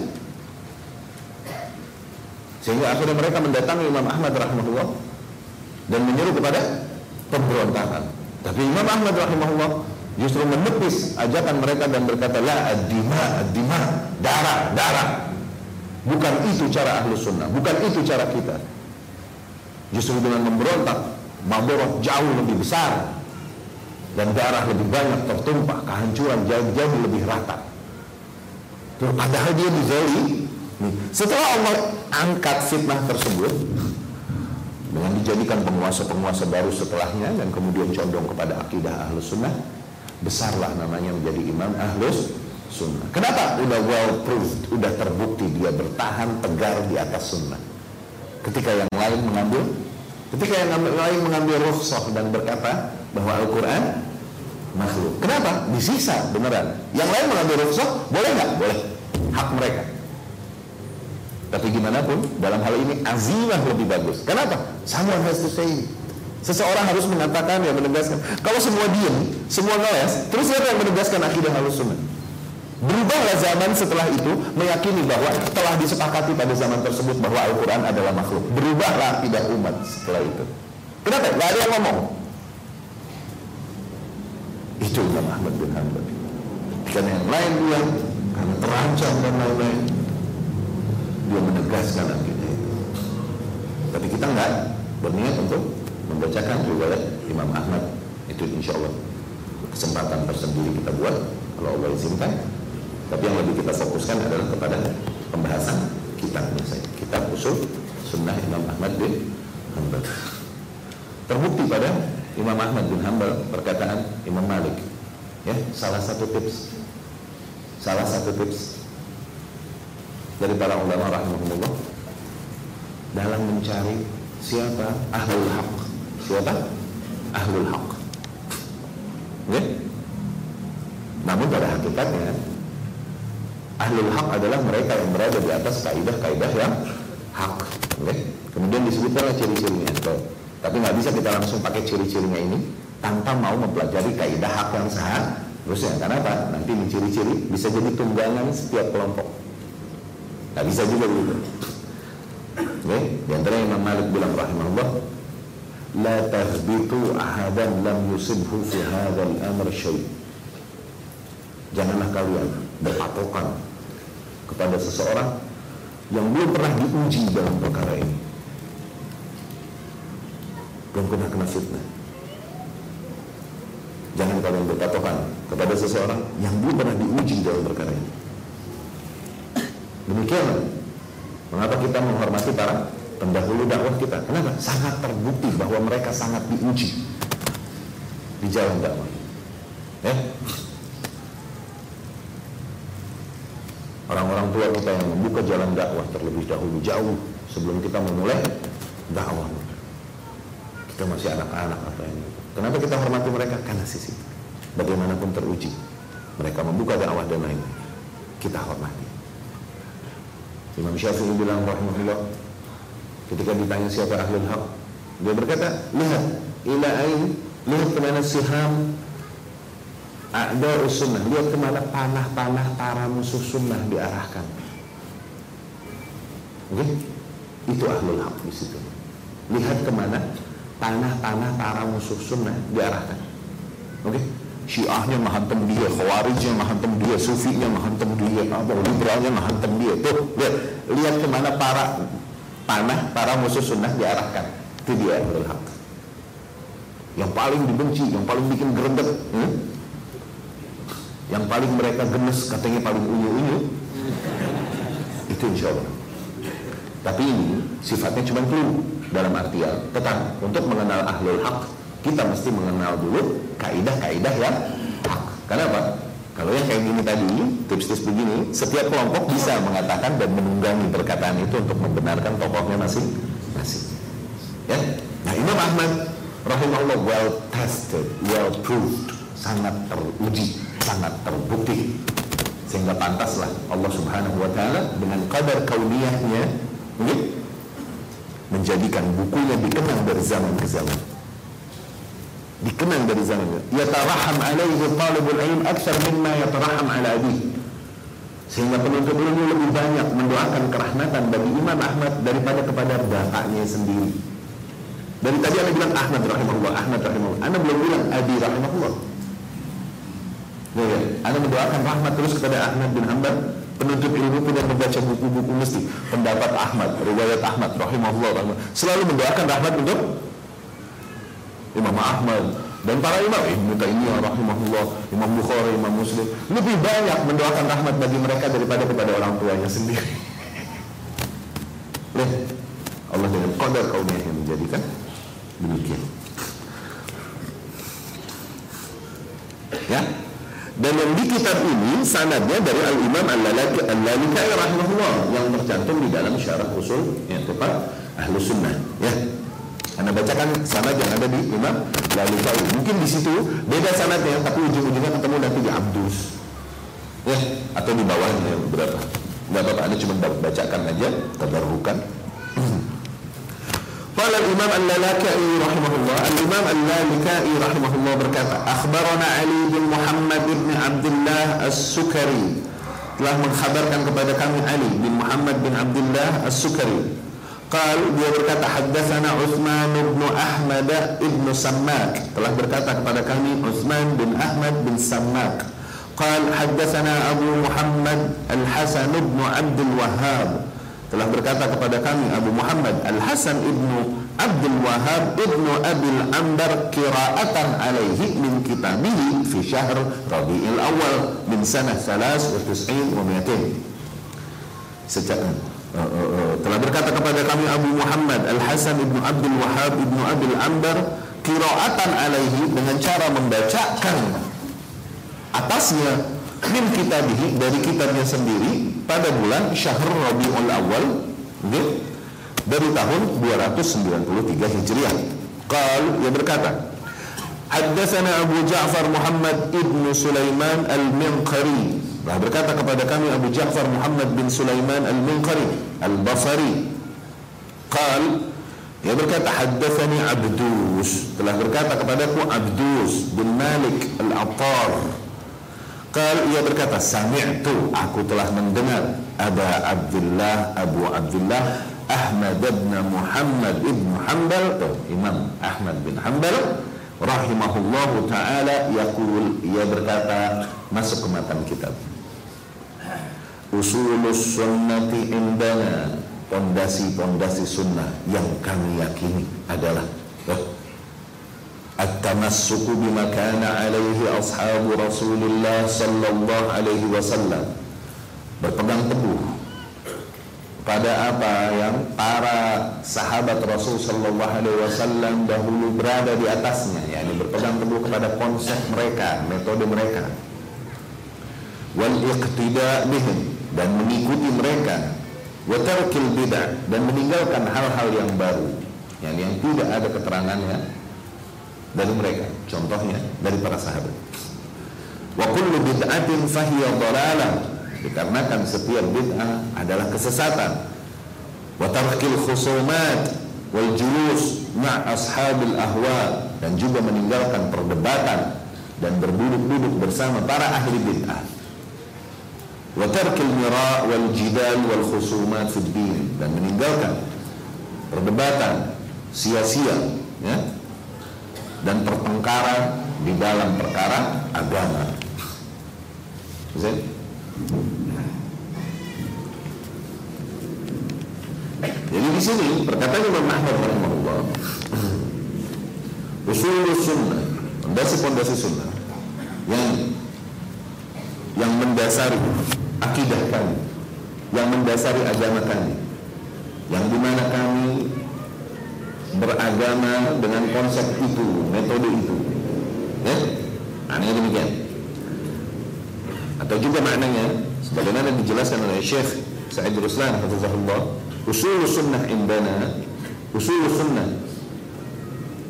sehingga akhirnya mereka mendatangi Imam Ahmad rahimahullah dan menyeru kepada pemberontakan. Tapi Imam Ahmad rahimahullah justru menepis ajakan mereka dan berkata la ad-dima darah darah. Bukan itu cara ahlu sunnah bukan itu cara kita justru dengan memberontak maborot jauh lebih besar dan darah lebih banyak tertumpah kehancuran jauh-jauh lebih rata Tuh, padahal dia dizali setelah Allah angkat fitnah tersebut dengan dijadikan penguasa-penguasa baru setelahnya dan kemudian condong kepada akidah ahlus sunnah besarlah namanya menjadi imam ahlus sunnah. Kenapa? Udah well proved, udah terbukti dia bertahan tegar di atas sunnah. Ketika yang lain mengambil, ketika yang lain mengambil rukhsah dan berkata bahwa Al-Quran makhluk. Kenapa? Disisa beneran. Yang lain mengambil rukhsah, boleh nggak? Boleh. Hak mereka. Tapi gimana pun, dalam hal ini azimah lebih bagus. Kenapa? Someone has to say Seseorang harus mengatakan ya menegaskan. Kalau semua diam, semua ngeles, terus siapa yang menegaskan akidah halus sunnah? Berubahlah zaman setelah itu meyakini bahwa telah disepakati pada zaman tersebut bahwa Al-Quran adalah makhluk. Berubahlah akidah umat setelah itu. Kenapa? Gak ada yang ngomong. Itu Imam Ahmad bin Hanbal. Karena yang lain bilang karena terancam dan lain-lain, dia menegaskan akidah itu. Tapi kita enggak berniat untuk membacakan riwayat Imam Ahmad itu insya Allah kesempatan tersendiri kita buat kalau Allah izinkan tapi yang lebih kita fokuskan adalah kepada pembahasan kitabnya saya kitab usul sunnah Imam Ahmad bin Hanbal terbukti pada Imam Ahmad bin Hanbal perkataan Imam Malik ya salah satu tips salah satu tips dari para ulama rahimahullah dalam mencari siapa ahlul haq siapa? Ahlul Haq. Ya? Namun pada hakikatnya ahlul hak adalah mereka yang berada di atas kaidah-kaidah yang hak okay? kemudian disebutkanlah ciri-cirinya okay? tapi nggak bisa kita langsung pakai ciri-cirinya ini tanpa mau mempelajari kaidah hak yang seharusnya karena apa nanti menciri-ciri bisa jadi tunggangan setiap kelompok nggak bisa juga begitu okay? di antara Imam Malik bilang rahimahullah la tahbitu ahadan lam yusibhu fi hadzal amr syai' janganlah kalian berpatokan kepada seseorang yang belum pernah diuji dalam perkara ini belum pernah kena fitnah jangan kalian berpatokan kepada seseorang yang belum pernah diuji dalam perkara ini demikian mengapa kita menghormati para pendahulu dakwah kita. Kenapa? Sangat terbukti bahwa mereka sangat diuji di jalan dakwah. Ya. Orang-orang tua kita yang membuka jalan dakwah terlebih dahulu jauh sebelum kita memulai dakwah. Kita masih anak-anak apa ini. Kenapa kita hormati mereka? Karena sisi bagaimanapun teruji. Mereka membuka dakwah dan lain. Kita hormati. Imam Syafi'i bilang rahimahullah Ketika ditanya siapa ahlul haq, dia berkata, lihat ila ain, lihat ke mana siham ada sunnah, lihat ke mana panah-panah para musuh sunnah diarahkan. Oke? Itu ahlul haq di situ. Lihat ke mana tanah-tanah para musuh sunnah diarahkan. Oke? Syiahnya menghantam dia, Khawarijnya menghantam dia, Sufinya menghantam dia, apa liberalnya menghantam dia. Tuh, lihat, lihat ke mana para tanah para musuh sunnah diarahkan. Itu dia ahlul. Yang paling dibenci, yang paling bikin gerendet, hmm? Yang paling mereka gemes katanya paling unyu-unyu, itu insya Allah. Tapi ini sifatnya cuma clue dalam artian tetap untuk mengenal ahlul haq kita mesti mengenal dulu kaidah-kaidah yang hak. Kenapa? Kalau yang kayak gini tadi, tips-tips begini, setiap kelompok bisa mengatakan dan menunggangi perkataan itu untuk membenarkan tokohnya masing-masing. Ya, nah Imam Ahmad rahimahullah well tested, well proved, sangat teruji, sangat terbukti. Sehingga pantaslah Allah Subhanahu wa taala dengan kadar kauniyahnya menjadikan bukunya dikenang dari zaman ke zaman. Dikenang dari zamannya yataraham alaihi talibul ilm akthar mimma yataraham ala abi. Sehingga penuntut ilmu lebih banyak mendoakan kerahmatan bagi Imam Ahmad daripada kepada bapaknya sendiri. Dari tadi anda bilang Ahmad rahimahullah Ahmad rahimahullah. Anda belum bilang Abi rahimahullah. ya, ya. Anda mendoakan rahmat terus kepada Ahmad bin Hanbal penuntut ilmu yang membaca buku-buku mesti pendapat Ahmad riwayat Ahmad rahimahullah, rahimahullah. selalu mendoakan rahmat untuk Imam Ahmad dan para imam Ibnu Taimiyah rahimahullah, Imam Bukhari, Imam Muslim lebih banyak mendoakan rahmat bagi mereka daripada kepada orang tuanya sendiri. Lihat Allah dengan qadar kaumnya yang menjadikan demikian. Ya. Dan yang di kitab ini sanadnya dari Al Imam Al Lalikai rahimahullah yang tercantum di dalam syarah usul yang tepat ahlu sunnah. Ya. Anda bacakan sanad yang ada di Imam Lalikawi. Mungkin di situ beda sanadnya, tapi ujung-ujungnya ketemu nanti di Abdus. Ya, atau di bawahnya berapa? Enggak apa-apa, Anda cuma bacakan aja, tabarrukan. Qala al-Imam Al-Lalakai rahimahullah, Al-Imam Al-Lalakai rahimahullah berkata, "Akhbarana Ali bin Muhammad bin Abdullah As-Sukari." Telah mengkhabarkan kepada kami Ali bin Muhammad bin Abdullah As-Sukari Qal dia berkata haddatsana Utsman bin Ahmad ibn Sammak telah berkata kepada kami Utsman bin Ahmad bin Sammak Qal haddatsana Abu Muhammad Al-Hasan bin Abdul Wahhab telah berkata kepada kami Abu Muhammad Al-Hasan ibnu Abdul Wahhab ibnu Abil Ambar qira'atan alaihi min kitabihi fi syahr Rabi'il Awal min sanah 93 wa 200 sejak Eh, eh, eh, telah berkata kepada kami Abu Muhammad Al Hasan ibnu Abdul Wahab ibnu Abil Ambar kiraatan alaihi dengan cara membacakan atasnya min kitabihi dari kitabnya sendiri pada bulan Syahrul Rabiul Awal okay, dari tahun 293 Hijriah. Qal ia berkata Haddatsana Abu Ja'far Muhammad ibnu Sulaiman Al-Minqari. Telah berkata kepada kami Abu Ja'far Muhammad bin Sulaiman Al-Munqari Al-Basri. Qal Dia berkata Haddathani Abdus. Telah berkata kepadaku Abdus bin Malik Al-Attar. Qal ia berkata Sami'tu Aku telah mendengar Aba Abdullah Abu Abdullah Ahmad bin Muhammad ibn Hanbal Imam Ahmad bin Hanbal rahimahullahu taala yaqul ia berkata masuk ke matan kitab. Usulus sunnati indana pondasi-pondasi sunnah yang kami yakini adalah at-tamassuku bima kana alaihi ashabu Rasulillah sallallahu alaihi wasallam. Berpegang teguh pada apa yang para sahabat Rasul Shallallahu Alaihi Wasallam dahulu berada di atasnya, yakni berpegang teguh kepada konsep mereka, metode mereka, wal dan mengikuti mereka, wa tarkil dan meninggalkan hal-hal yang baru, yang yang tidak ada keterangannya dari mereka, contohnya dari para sahabat. Wa kullu bid'atin fahiya dikarenakan setiap bid'ah adalah kesesatan. Wa tarkil khusumat wal julus ma' ashabil ahwa dan juga meninggalkan perdebatan dan berduduk-duduk bersama para ahli bid'ah. Wa tarkil mira wal jidal wal khusumat fid din. Dan meninggalkan perdebatan sia-sia ya dan pertengkaran di dalam perkara agama. Jadi di sini perkataan Imam Ahmad rahimahullah usul sunnah, pondasi-pondasi sunnah yang yang mendasari akidah kami, yang mendasari agama kami, yang di mana kami beragama dengan konsep itu, metode itu. Ya? Maknanya demikian. Atau juga maknanya. Sebagaimana dijelaskan oleh Syekh Sa'id Ruslan hafizahullah, usul sunnah indana, usul sunnah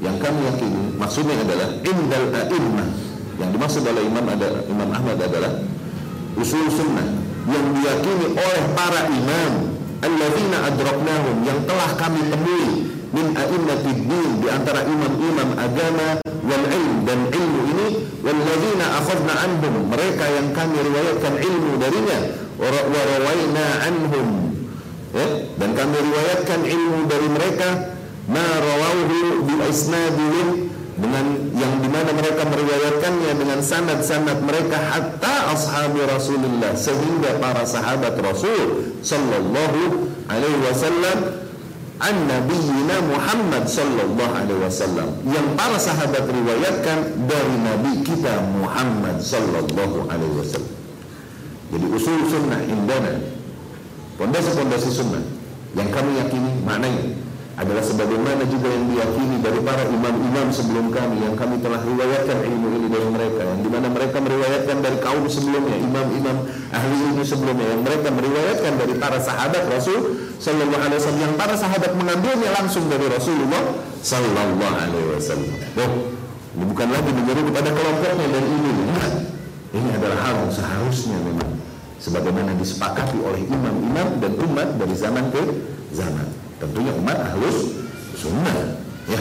yang kami yakini maksudnya adalah indal a'immah. Yang dimaksud oleh Imam ada Imam Ahmad adalah usul sunnah yang diyakini oleh para imam alladzina adraknahum yang telah kami temui min a'immatid din di antara imam-imam agama wal dan ilmu akhadna anhum mereka yang kami riwayatkan ilmu darinya. Wa rawaina anhum. Ya? Dan kami riwayatkan ilmu dari mereka. Ma rawahu bi isnadihim. Dengan yang di mana mereka meriwayatkannya dengan sanad-sanad mereka hatta ashabi Rasulullah sehingga para sahabat Rasul sallallahu alaihi wasallam an nabiyina Muhammad sallallahu alaihi wasallam yang para sahabat riwayatkan dari nabi kita Muhammad sallallahu alaihi wasallam. Jadi usul sunnah indana pondasi-pondasi sunnah yang kami yakini maknanya adalah sebagaimana juga yang diyakini dari para imam-imam sebelum kami yang kami telah riwayatkan ilmu ini dari mereka yang di mana mereka meriwayatkan dari kaum sebelumnya imam-imam ahli ilmu sebelumnya yang mereka meriwayatkan dari para sahabat Rasul Sallallahu Alaihi Wasallam yang para sahabat mengambilnya langsung dari Rasulullah Sallallahu Alaihi Wasallam. Oh, ini bukan lagi menyeru kepada kelompoknya dan ini. Ini adalah hal yang seharusnya memang sebagaimana disepakati oleh imam-imam dan umat dari zaman ke zaman tentunya umat ahlus sunnah ya.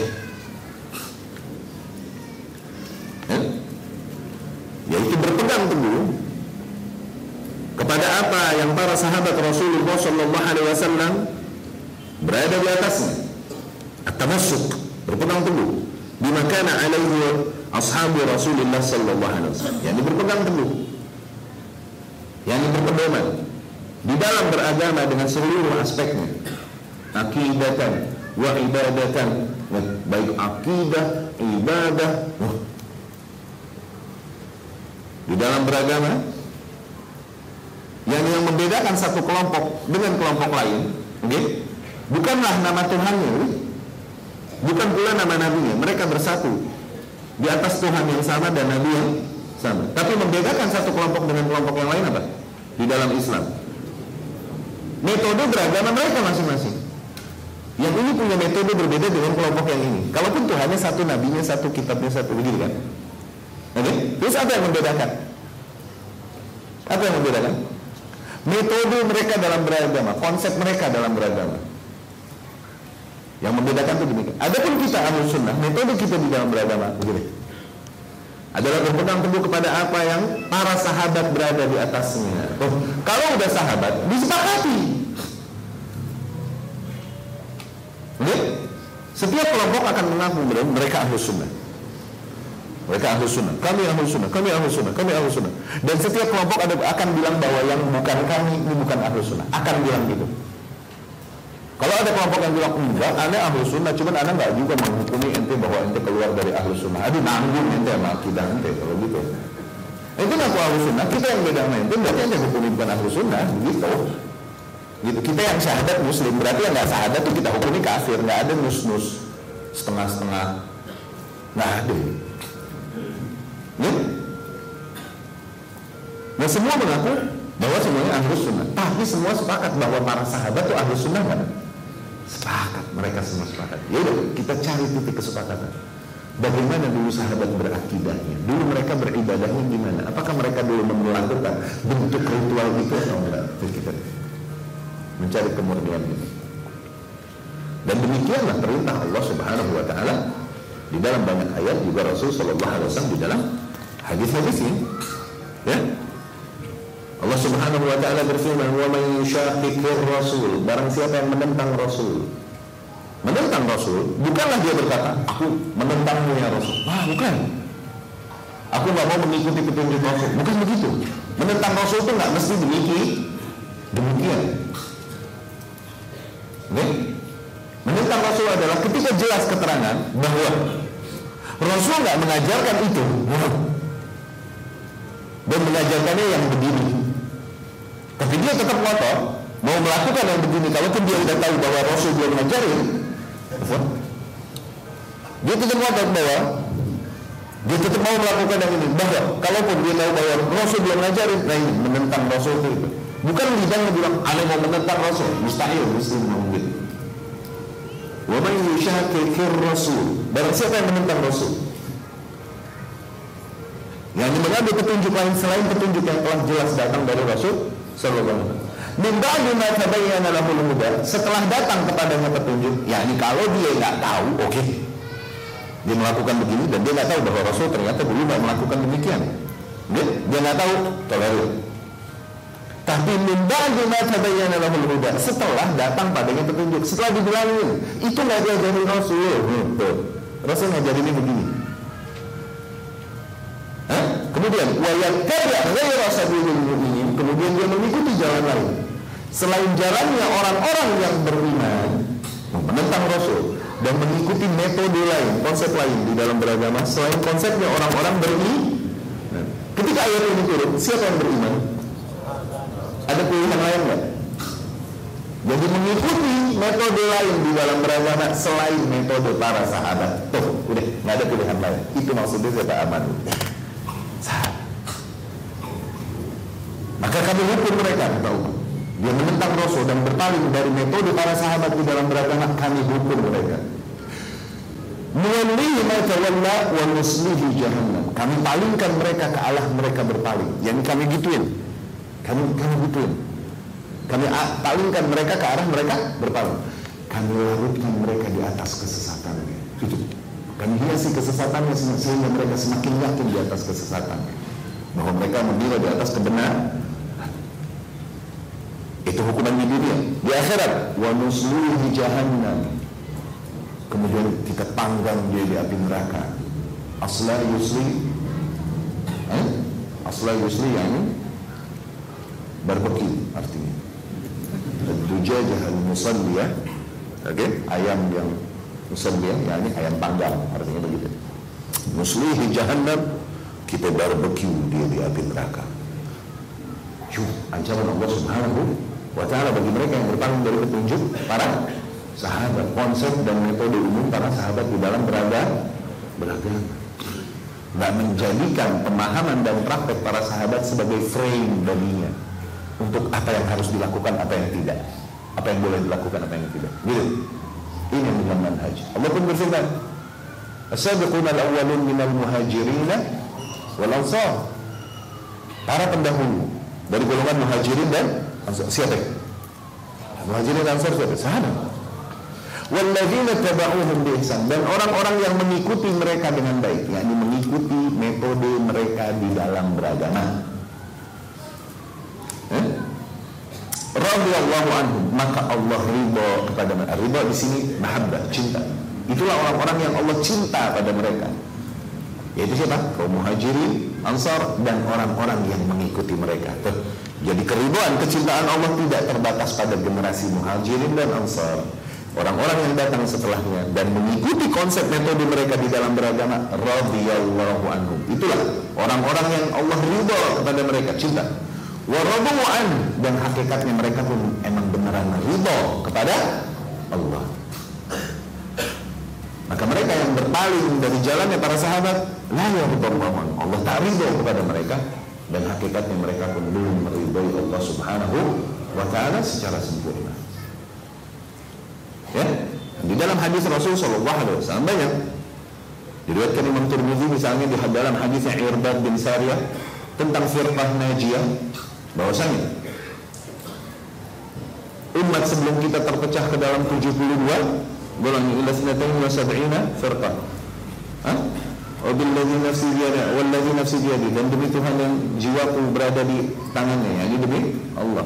Ya. Yaitu berpegang teguh kepada apa yang para sahabat Rasulullah Shallallahu Alaihi Wasallam berada di atasnya. At-tamassuk berpegang teguh. Di makana alaihi ashabi Rasulullah Shallallahu Alaihi Wasallam. Yang berpegang teguh. Yang berpedoman. Di dalam beragama dengan seluruh aspeknya akidatan wa ibadatan. Baik akidah ibadah. Di dalam beragama yang yang membedakan satu kelompok dengan kelompok lain okay? bukanlah nama Tuhannya bukan pula nama nabinya. Mereka bersatu di atas Tuhan yang sama dan nabi yang sama. Tapi membedakan satu kelompok dengan kelompok yang lain apa? Di dalam Islam. Metode beragama mereka masing-masing yang ini punya metode berbeda dengan kelompok yang ini. Kalaupun Tuhannya satu, nabinya satu, kitabnya satu, begitu kan? Oke? Okay? Terus apa yang membedakan? Apa yang membedakan? Metode mereka dalam beragama, konsep mereka dalam beragama. Yang membedakan itu demikian. Adapun kita ahlu sunnah, metode kita di dalam beragama begini. Adalah berpegang teguh kepada apa yang para sahabat berada di atasnya. Oh, kalau udah sahabat, disepakati Setiap kelompok akan mengaku mereka ahlu sunnah. Mereka ahlu sunnah, kami ahlu sunnah, kami ahlu sunnah, kami ahlu sunnah. Dan setiap kelompok ada, akan bilang bahwa yang bukan kami ini bukan ahlu sunnah. Akan bilang gitu. Kalau ada kelompok yang bilang enggak, anda ahlu sunnah, cuman anda nggak juga menghukumi ente bahwa ente keluar dari ahlu sunnah. Aduh nanggung ente sama akidah ente kalau gitu. Itu ngaku ahlu sunnah, kita yang beda sama ente, berarti ente hukumi bukan ahlu sunnah, begitu gitu. Kita yang syahadat muslim berarti yang nggak syahadat tuh kita hukumi kafir. Nggak ada nus nus setengah setengah nggak ada. Ya? nah semua mengaku bahwa semuanya ahlu sunnah. Tapi semua sepakat bahwa para sahabat tuh ahlu sunnah kan sepakat. Mereka semua sepakat. Ya udah kita cari titik kesepakatan. Bagaimana dulu sahabat berakidahnya? Dulu mereka beribadahnya gimana? Apakah mereka dulu melakukan bentuk ritual itu atau enggak? Kita mencari kemurnian ini. Dan demikianlah perintah Allah Subhanahu wa taala di dalam banyak ayat juga Rasul sallallahu alaihi wasallam di dalam hadis-hadis ini. Ya. Allah Subhanahu wa taala berfirman, "Wa man rasul." Barang siapa yang menentang Rasul. Menentang Rasul, bukanlah dia berkata, "Aku menentangmu ya Rasul." Wah, bukan. Aku nggak mau mengikuti petunjuk Rasul. Bukan begitu. Menentang Rasul itu nggak mesti demikian. Demikian. Oke? Menentang Rasul adalah ketika jelas keterangan bahwa Rasul nggak mengajarkan itu dan mengajarkannya yang begini. Tapi dia tetap ngotot mau melakukan yang begini. Kalaupun dia sudah tahu bahwa Rasul belum mengajarin, dia tetap ngotot bahwa dia tetap mau melakukan yang ini. Bahwa kalaupun dia tahu bahwa Rasul belum mengajarin, nah ini menentang Rasul itu. Bukan lidahnya bilang, aneh mau menentang Rasul. Mustahil, gitu. Wa man yushakkikir Rasul. Barang siapa yang menentang Rasul, yang mengambil petunjuk lain selain petunjuk yang telah jelas datang dari Rasul sallallahu alaihi wasallam. Min ba'di ma tabayyana setelah datang kepadanya petunjuk, yakni kalau dia nggak tahu, oke. Okay. Dia melakukan begini dan dia nggak tahu bahwa Rasul ternyata dulu nggak melakukan demikian. Dia dia nggak tahu, tolerir. Tapi min ba'di ma tabayyana lahul huda, setelah datang padanya petunjuk, setelah dibilangin, itu nggak diajarin Rasul. Hmm, Rasul ngajarinnya begini. Kemudian wayattabi' ghaira sabilil mu'minin. Kemudian dia mengikuti jalan lain. Selain jalannya orang-orang yang beriman menentang Rasul dan mengikuti metode lain, konsep lain di dalam beragama selain konsepnya orang-orang beriman. Ketika ayat ini turun, siapa yang beriman? Ada pilihan lain nggak? Jadi mengikuti metode lain di dalam beragama selain metode para sahabat. Tuh, udah nggak ada pilihan lain. Itu maksudnya siapa aman. Maka kami hukum mereka Umar. Dia menentang Rasul dan berpaling dari metode para sahabat di dalam beragama kami hukum mereka. Nuwallihi ma tawalla wa nuslihi jahannam. Kami palingkan mereka ke Allah mereka berpaling. Yang kami gituin. Kami kami gituin. Kami palingkan mereka ke arah mereka berpaling. Kami larutkan mereka di atas kesesatannya. Itu. Kami hiasi kesesatannya sehingga mereka semakin yakin di atas kesesatannya. Bahwa mereka mengira di atas kebenaran itu hukuman di dunia. Di akhirat, wa nusluhi jahannam. Kemudian kita panggang dia di api neraka. Asla yusli eh? Asla yusli yang barbecue artinya. Dujajah al-musalliyah Oke, okay? ayam yang musalliyah yakni ayam panggang artinya begitu. Nuslihi jahannam kita barbecue dia di api neraka. Yuh, ancaman Allah Subhanahu wa ta'ala bagi mereka yang berpaling dari petunjuk para sahabat konsep dan metode umum para sahabat di dalam beragam beragam nggak menjadikan pemahaman dan praktek para sahabat sebagai frame baginya untuk apa yang harus dilakukan apa yang tidak apa yang boleh dilakukan apa yang tidak gitu ini dalam manhaj Allah pun berfirman as-sabiqun al-awwalun minal muhajirin wal ansar para pendahulu dari golongan muhajirin dan Siapa? Muhajirin Ansar siapa? Sahabat. Walladzina tabauhum biihsan dan orang-orang yang mengikuti mereka dengan baik, yakni mengikuti metode mereka di dalam beragama. Eh? Radhiyallahu anhum, maka Allah ridha kepada mereka. Ridha di sini mahabbah, cinta. Itulah orang-orang yang Allah cinta pada mereka. Yaitu siapa? Kaum muhajirin, ansar, dan orang-orang yang mengikuti mereka. Tuh. Jadi keribuan kecintaan Allah tidak terbatas pada generasi muhajirin dan ansar. Orang-orang yang datang setelahnya dan mengikuti konsep metode mereka di dalam beragama radhiyallahu anhum. Itulah orang-orang yang Allah ridha kepada mereka, cinta. Wa an dan hakikatnya mereka pun emang beneran ridha kepada Allah. Maka mereka yang berpaling dari jalannya para sahabat, la Allah tak ridha kepada mereka. Dan hakikatnya mereka pun belum meridhai Allah Subhanahu wa taala secara sempurna. Ya, di dalam hadis Rasul Shallallahu Alaihi Wasallam banyak. Diriwayatkan Imam Tirmidzi misalnya di dalam hadis Irbad bin Sariyah tentang firqah najiyah bahwasanya umat sebelum kita terpecah ke dalam 72 golongan ila sinatain wa sab'ina firqah. Hah? Wabilladzi nafsi biyadi walladzi nafsi biyadi dan demi Tuhan yang jiwaku berada di tangannya ya, demi Allah.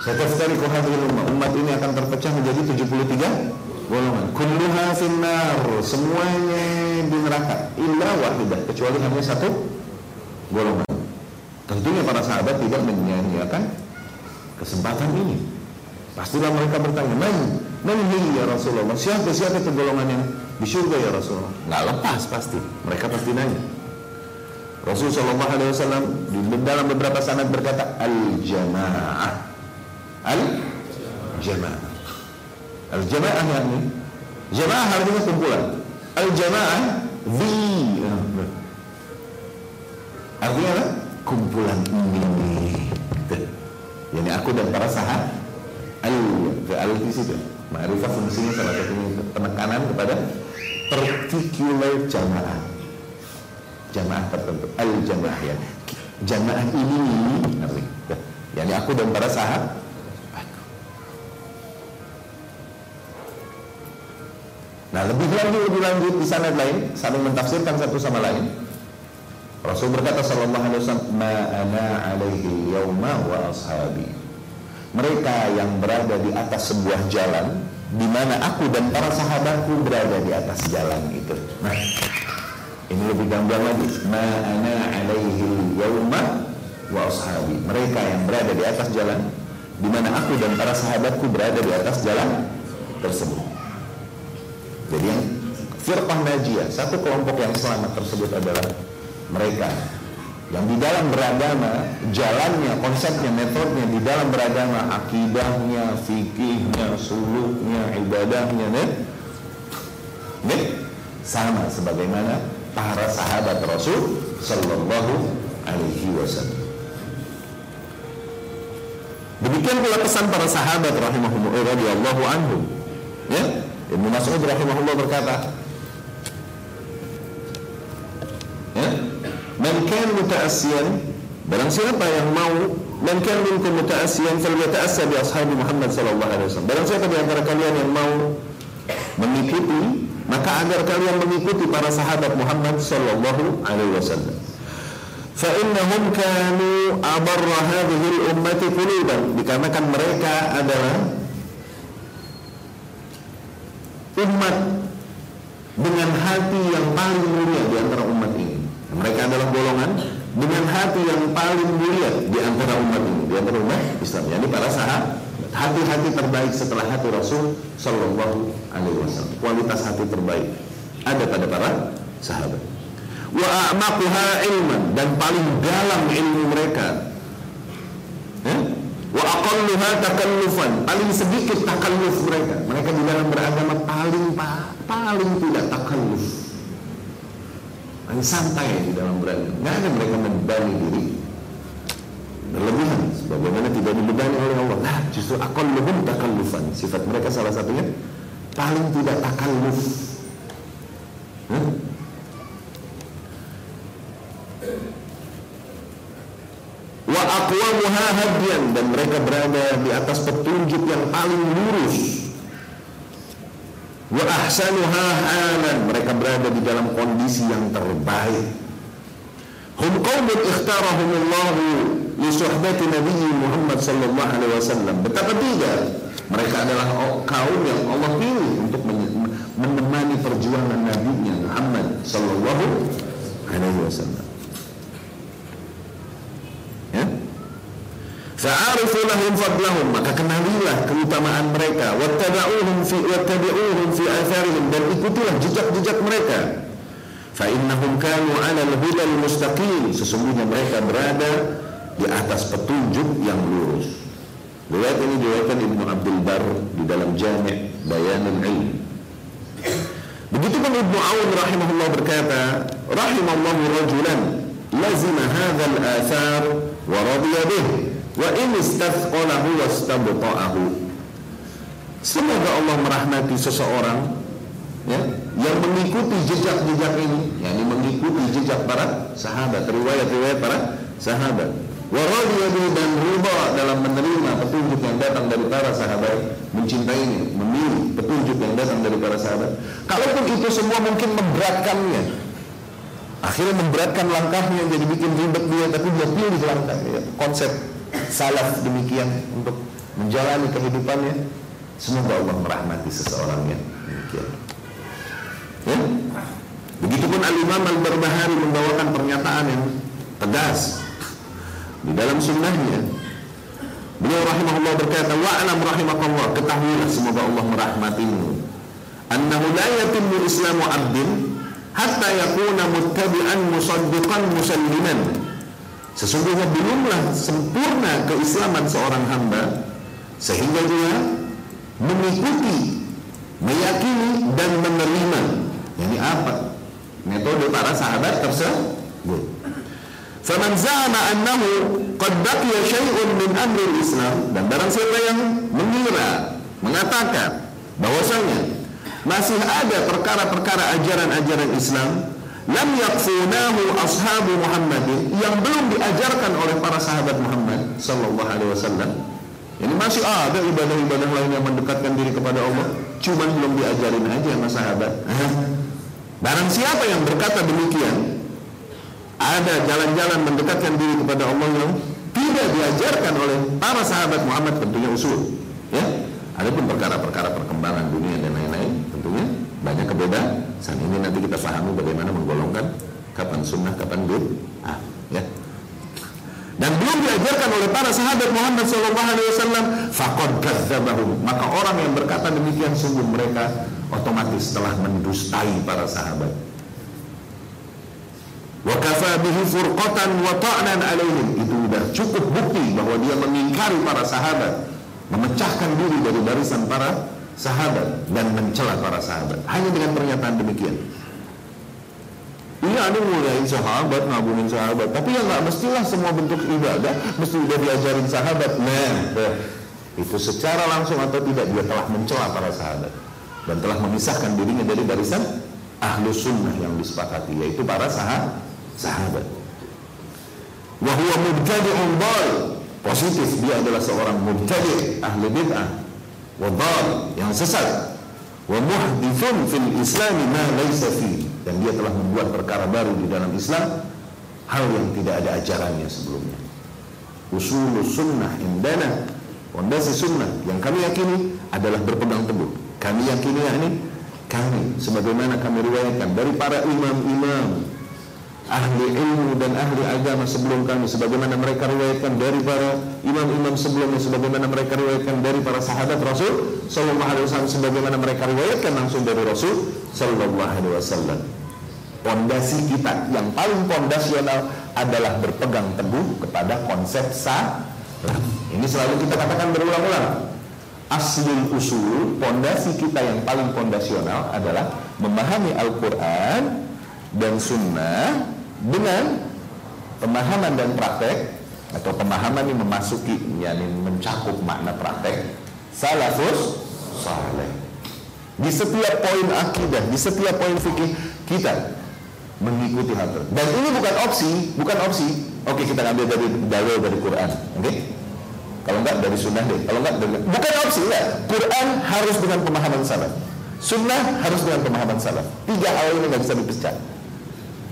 Sataftariqu hadhil ummah. Umat ini akan terpecah menjadi 73 golongan. Kulluha finnar, semuanya di neraka illa wahidah kecuali hanya satu golongan. Tentunya para sahabat tidak menyanyiakan kesempatan ini. Pastilah mereka bertanya, "Man, man ya Rasulullah? Siapa siapa itu golongan yang di surga ya Rasulullah?" Nggak lepas pasti. Mereka pasti nanya. Rasul Shallallahu Alaihi Wasallam di dalam beberapa sanad berkata al jamaah al jamaah al jamaah yakni jamaah artinya kumpulan al jamaah the artinya apa kumpulan ini. Yani aku dan para sahabat. Al ke al di situ. Ma'rifah fungsinya salah satunya penekanan kepada particular jamaah. Jamaah tertentu. Al jamaah ya. Jamaah ini ngerti? Yani aku dan para sahabat. Nah lebih lanjut lebih lanjut di sana lain saling mentafsirkan satu sama lain. Rasul berkata sallallahu alaihi wasallam ma ana alaihi yauma wa ashabi. Mereka yang berada di atas sebuah jalan di mana aku dan para sahabatku berada di atas jalan itu. Nah, ini lebih gamblang lagi. Ma ana alaihi yauma wa ashabi. Mereka yang berada di atas jalan di mana aku dan para sahabatku berada di atas jalan tersebut. Jadi yang firqah najiyah, satu kelompok yang selamat tersebut adalah mereka yang di dalam beragama, jalannya, konsepnya, metodenya di dalam beragama, akidahnya, fikihnya, suluknya, ibadahnya, nih, nih, sama sebagaimana para sahabat Rasul Sallallahu Alaihi Wasallam. Demikian pula pesan para sahabat rahimahumullah radhiyallahu anhum. Ya, Ibnu Mas'ud rahimahullah berkata, ya, "Man kana muta'assiyan, barang siapa yang mau man kana minkum muta'assiyan falyata'assa bi ashabi Muhammad sallallahu alaihi wasallam." Barang siapa di antara kalian yang mau mengikuti, maka agar kalian mengikuti para sahabat Muhammad sallallahu alaihi wasallam. فإنهم كانوا أبر هذه الأمة قلوبا dikarenakan mereka adalah umat dengan hati yang paling mulia di antara umat ini. mereka adalah golongan dengan hati yang paling mulia di antara umat ini, di antara umat Islam. Jadi para sahabat, hati-hati terbaik setelah hati Rasul Shallallahu Alaihi Wasallam. Kualitas hati terbaik ada pada para sahabat. Wa a'maquha ilman dan paling dalam ilmu mereka. Ya? wa aqalluha takallufan paling sedikit takalluf mereka mereka di dalam beragama paling paling tidak takalluf paling santai di dalam beragama nggak ada mereka membebani diri. Berlebihan. Sebagaimana tidak dibebani oleh Allah. Nah justru aqalluhum takallufan. Sifat mereka salah satunya paling tidak takalluf. Hmm? wa aqwamuha hadiyan dan mereka berada di atas petunjuk yang paling lurus wa ahsanuha halan mereka berada di dalam kondisi yang terbaik. Hum qaumun ikhtarahumullah li suhbati Nabi Muhammad sallallahu alaihi wasallam. Betapa tidak mereka adalah kaum yang Allah pilih untuk menemani perjuangan Nabi Muhammad sallallahu alaihi wasallam Fa'arifu lahum fadlahum maka kenalilah keutamaan mereka wattaba'uhum fi wattabi'uhum fi atharihim dan ikutilah jejak-jejak mereka. Fa innahum kanu 'ala al-huda al-mustaqim sesungguhnya mereka berada di atas petunjuk yang lurus. Riwayat ini diriwayatkan Ibnu Abdul Bar di dalam Jami' Bayanul Ilm. Begitupun Ibnu Aun rahimahullah berkata, rahimallahu rajulan lazima hadzal athar wa radiya wa in istafqalahu wastabta'ahu semoga Allah merahmati seseorang ya yang mengikuti jejak-jejak ini yakni mengikuti jejak para sahabat riwayat-riwayat para sahabat. Wa dan riba dalam menerima petunjuk yang datang dari para sahabat mencintainya memilih petunjuk yang datang dari para sahabat. Kalaupun itu semua mungkin memberatkannya akhirnya memberatkan langkahnya jadi bikin ribet dia tapi dia pilih langkah ya. konsep salaf demikian untuk menjalani kehidupannya. Semoga Allah merahmati seseorangnya. Demikian. Ya? Begitupun al-imam al-barbahari membawakan pernyataan yang tegas di dalam sunnahnya. Beliau rahimahullah berkata wa'alam rahimakallah. Ketahuilah semoga Allah merahmatimu. Annahu la yatimmu islamu abdin hatta yakuna muttabi'an musaddiqan musalliman sesungguhnya belumlah sempurna keislaman seorang hamba sehingga dia mengikuti meyakini dan menerima. Ini apa? Metode para sahabat tersebut. Faman za'ama annahu qad baqiya syai'un min amri islam dan barang siapa yang mengira mengatakan bahwasanya masih ada perkara-perkara ajaran-ajaran Islam lam yakfunahu ashabu Muhammadin yang belum diajarkan oleh para sahabat Muhammad sallallahu alaihi wasallam. Ini masih ada ibadah-ibadah lain yang mendekatkan diri kepada Allah. Cuma belum diajarin aja sama sahabat. Barang siapa yang berkata demikian ada jalan-jalan mendekatkan diri kepada Allah yang tidak diajarkan oleh para sahabat Muhammad tentunya usul ya. Adapun perkara-perkara perkembangan dunia dan lain-lain tentunya banyak kebedaan. Saat ini nanti kita pahami bagaimana menggolongkan kapan sunnah, kapan ah, ya. Dan belum diajarkan oleh para sahabat Muhammad SAW Fakod kazzabahum. Maka orang yang berkata demikian Sungguh mereka otomatis telah mendustai para sahabat. Wa kafa bihi furqatan wa ta'nan alaihim. Itu sudah cukup bukti bahwa dia mengingkari para sahabat memecahkan diri dari barisan para sahabat dan mencela para sahabat hanya dengan pernyataan demikian Iya, ada mulai sahabat, ngabumin sahabat. Tapi ya nggak mestilah semua bentuk ibadah mesti udah diajarin sahabat. Nah, itu secara langsung atau tidak dia telah mencela para sahabat dan telah memisahkan dirinya dari barisan ahlu sunnah yang disepakati yaitu para sahabat. sahabat. Wahyu mubtadi'un positif dia adalah seorang mubtadi ahli bid'ah wadhal yang sesat. Wa muhdithun fil islam ma laysa fi. Dan dia telah membuat perkara baru di dalam Islam hal yang tidak ada ajarannya sebelumnya. Usul sunnah indana fondasi sunnah yang kami yakini adalah berpegang teguh. Kami yakini yakni kami sebagaimana kami riwayatkan dari para imam-imam ahli ilmu dan ahli agama sebelum kami sebagaimana mereka riwayatkan dari para imam-imam sebelumnya sebagaimana mereka riwayatkan dari para sahabat Rasul sallallahu alaihi wasallam sebagaimana mereka riwayatkan langsung dari Rasul sallallahu alaihi wasallam. Pondasi kita yang paling pondasional adalah berpegang teguh kepada konsep sah. Ini selalu kita katakan berulang-ulang. Asli usul pondasi kita yang paling pondasional adalah memahami Al-Quran dan Sunnah dengan pemahaman dan praktek atau pemahaman ini memasuki yakni mencakup makna praktek salafus saleh. Di setiap poin akidah di setiap poin fikih kita mengikuti hal tersebut. Dan ini bukan opsi bukan opsi. Oke kita ambil dari dalil dari Quran oke? Kalau enggak dari sunnah deh. Kalau enggak dari, bukan opsi ya Quran harus dengan pemahaman salaf. Sunnah harus dengan pemahaman salaf. Tiga hal ini nggak bisa dipecah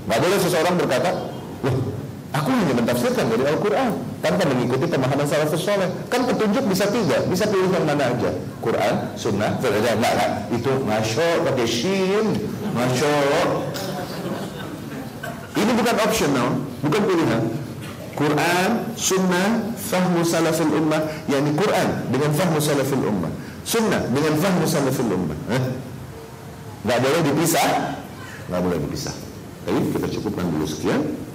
Gak boleh seseorang berkata, Loh, aku hanya mentafsirkan dari Al-Quran tanpa mengikuti pemahaman salafus soleh. Kan petunjuk bisa tiga, bisa pilih yang mana aja. Quran, Sunnah, Enggak, enggak, Itu masya pakai shin, masya Ini bukan optional, bukan pilihan. Quran, Sunnah, Fahmu Salafil Ummah, yakni Quran dengan Fahmu Salafil Ummah, Sunnah dengan Fahmu Salafil Ummah. Eh? Boleh dipisah, gak boleh dipisah. Baik, kita cukupkan dulu sekian.